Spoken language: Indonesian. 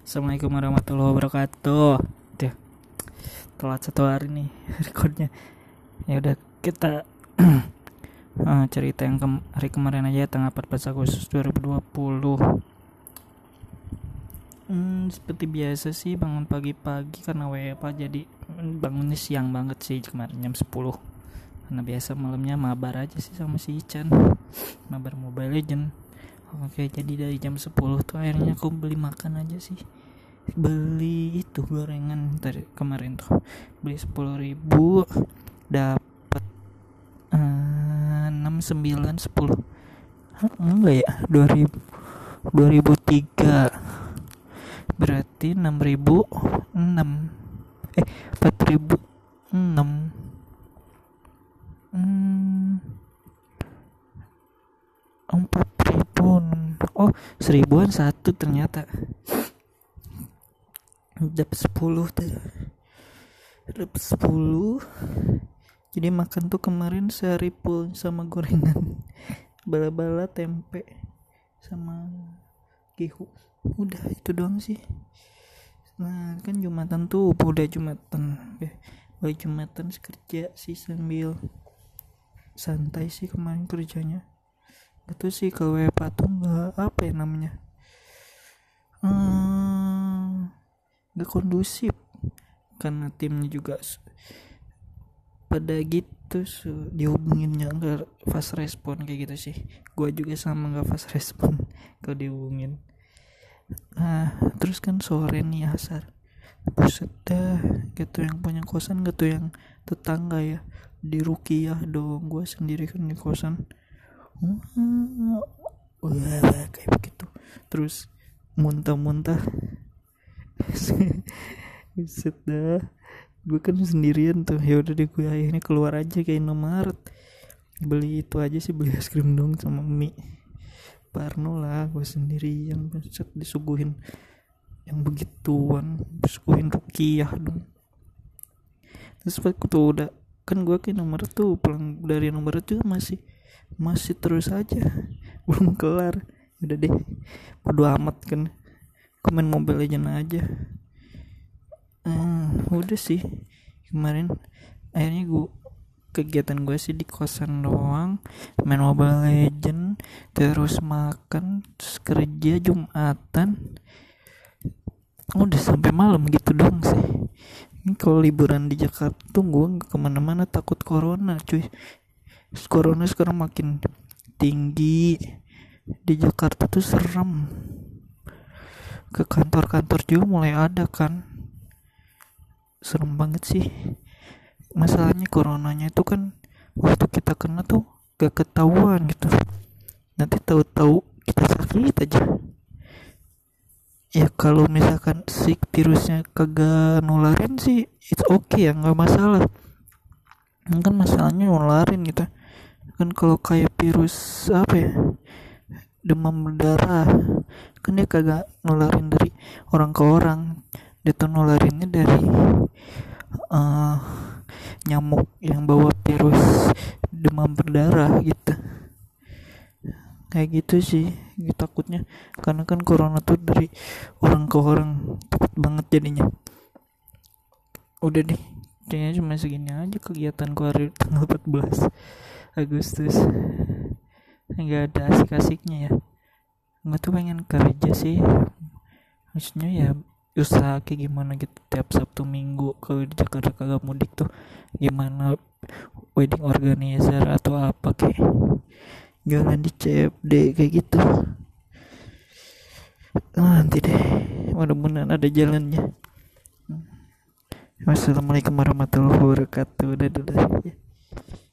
Assalamualaikum warahmatullahi wabarakatuh. Tuh, telat satu hari nih recordnya. Ya udah kita uh, cerita yang kem hari kemarin aja tanggal 14 Agustus 2020. Hmm, seperti biasa sih bangun pagi-pagi karena WFA jadi bangunnya siang banget sih kemarin jam 10 karena biasa malamnya mabar aja sih sama si Ican mabar Mobile Legend oke jadi dari jam 10 tuh akhirnya aku beli makan aja sih. Beli itu gorengan tadi kemarin tuh. Beli 10 ribu dapat enam sembilan sepuluh. Enggak ya? Dua ribu dua ribu tiga. Berarti enam ribu enam eh empat ribu enam hmm, empat ribu oh seribuan satu ternyata. Dapat sepuluh dapat sepuluh. Jadi makan tuh kemarin sehari full sama gorengan. Bala-bala tempe sama gihu udah itu doang sih. Nah kan jumatan tuh udah jumatan. Boleh jumatan kerja sih sambil santai sih kemarin kerjanya itu sih kalau tuh nggak apa ya namanya? Hmm, nggak kondusif. Karena timnya juga pada gitu so, dihubunginnya nggak fast respon kayak gitu sih. Gue juga sama nggak fast respon kalau dihubungin. Nah terus kan sore nih asar buset dah gitu yang punya kosan gitu yang tetangga ya. Di Rukiah dong gue sendiri kan di kosan wah kayak begitu. Terus muntah-muntah. Buset dah. Gue kan sendirian tuh. Ya udah deh gue akhirnya keluar aja kayak Indomaret. Beli itu aja sih beli es krim dong sama mie. Parno lah gue sendiri yang set disuguhin yang begituan. Disuguhin rukiah dong. Terus aku tuh udah kan gue ke nomor tuh pulang dari nomor itu masih masih terus aja. Belum kelar. Udah deh. Bodo amat kan. Komen mobil legend aja. Hmm, udah sih. Kemarin akhirnya gue kegiatan gue sih di kosan doang. Main mobile legend terus makan terus kerja jumatan. Udah sampai malam gitu dong sih. Ini kalau liburan di Jakarta tuh gue ke mana-mana takut corona cuy corona sekarang makin tinggi. Di Jakarta tuh serem. Ke kantor-kantor juga mulai ada kan. Serem banget sih. Masalahnya coronanya itu kan waktu kita kena tuh gak ketahuan gitu. Nanti tahu-tahu kita sakit aja. Ya kalau misalkan si virusnya kagak nularin sih it's okay ya nggak masalah. Kan masalahnya nularin gitu kan kalau kayak virus apa ya demam berdarah kan dia kagak nularin dari orang ke orang. Dia tuh nularinnya dari uh, nyamuk yang bawa virus demam berdarah gitu. Kayak gitu sih gitu, takutnya. Karena kan corona tuh dari orang ke orang takut banget jadinya. Udah deh kayaknya cuma segini aja kegiatan hari tanggal 14 Agustus. Nggak ada asik-asiknya ya. Nggak tuh pengen kerja sih. Maksudnya ya usaha kayak gimana gitu tiap Sabtu Minggu di Jakarta kagak mudik tuh. Gimana wedding organizer atau apa kayak jualan di CFD kayak gitu. Nanti deh mudah-mudahan ada jalannya Wassalamualaikum warahmatullahi wabarakatuh dadah.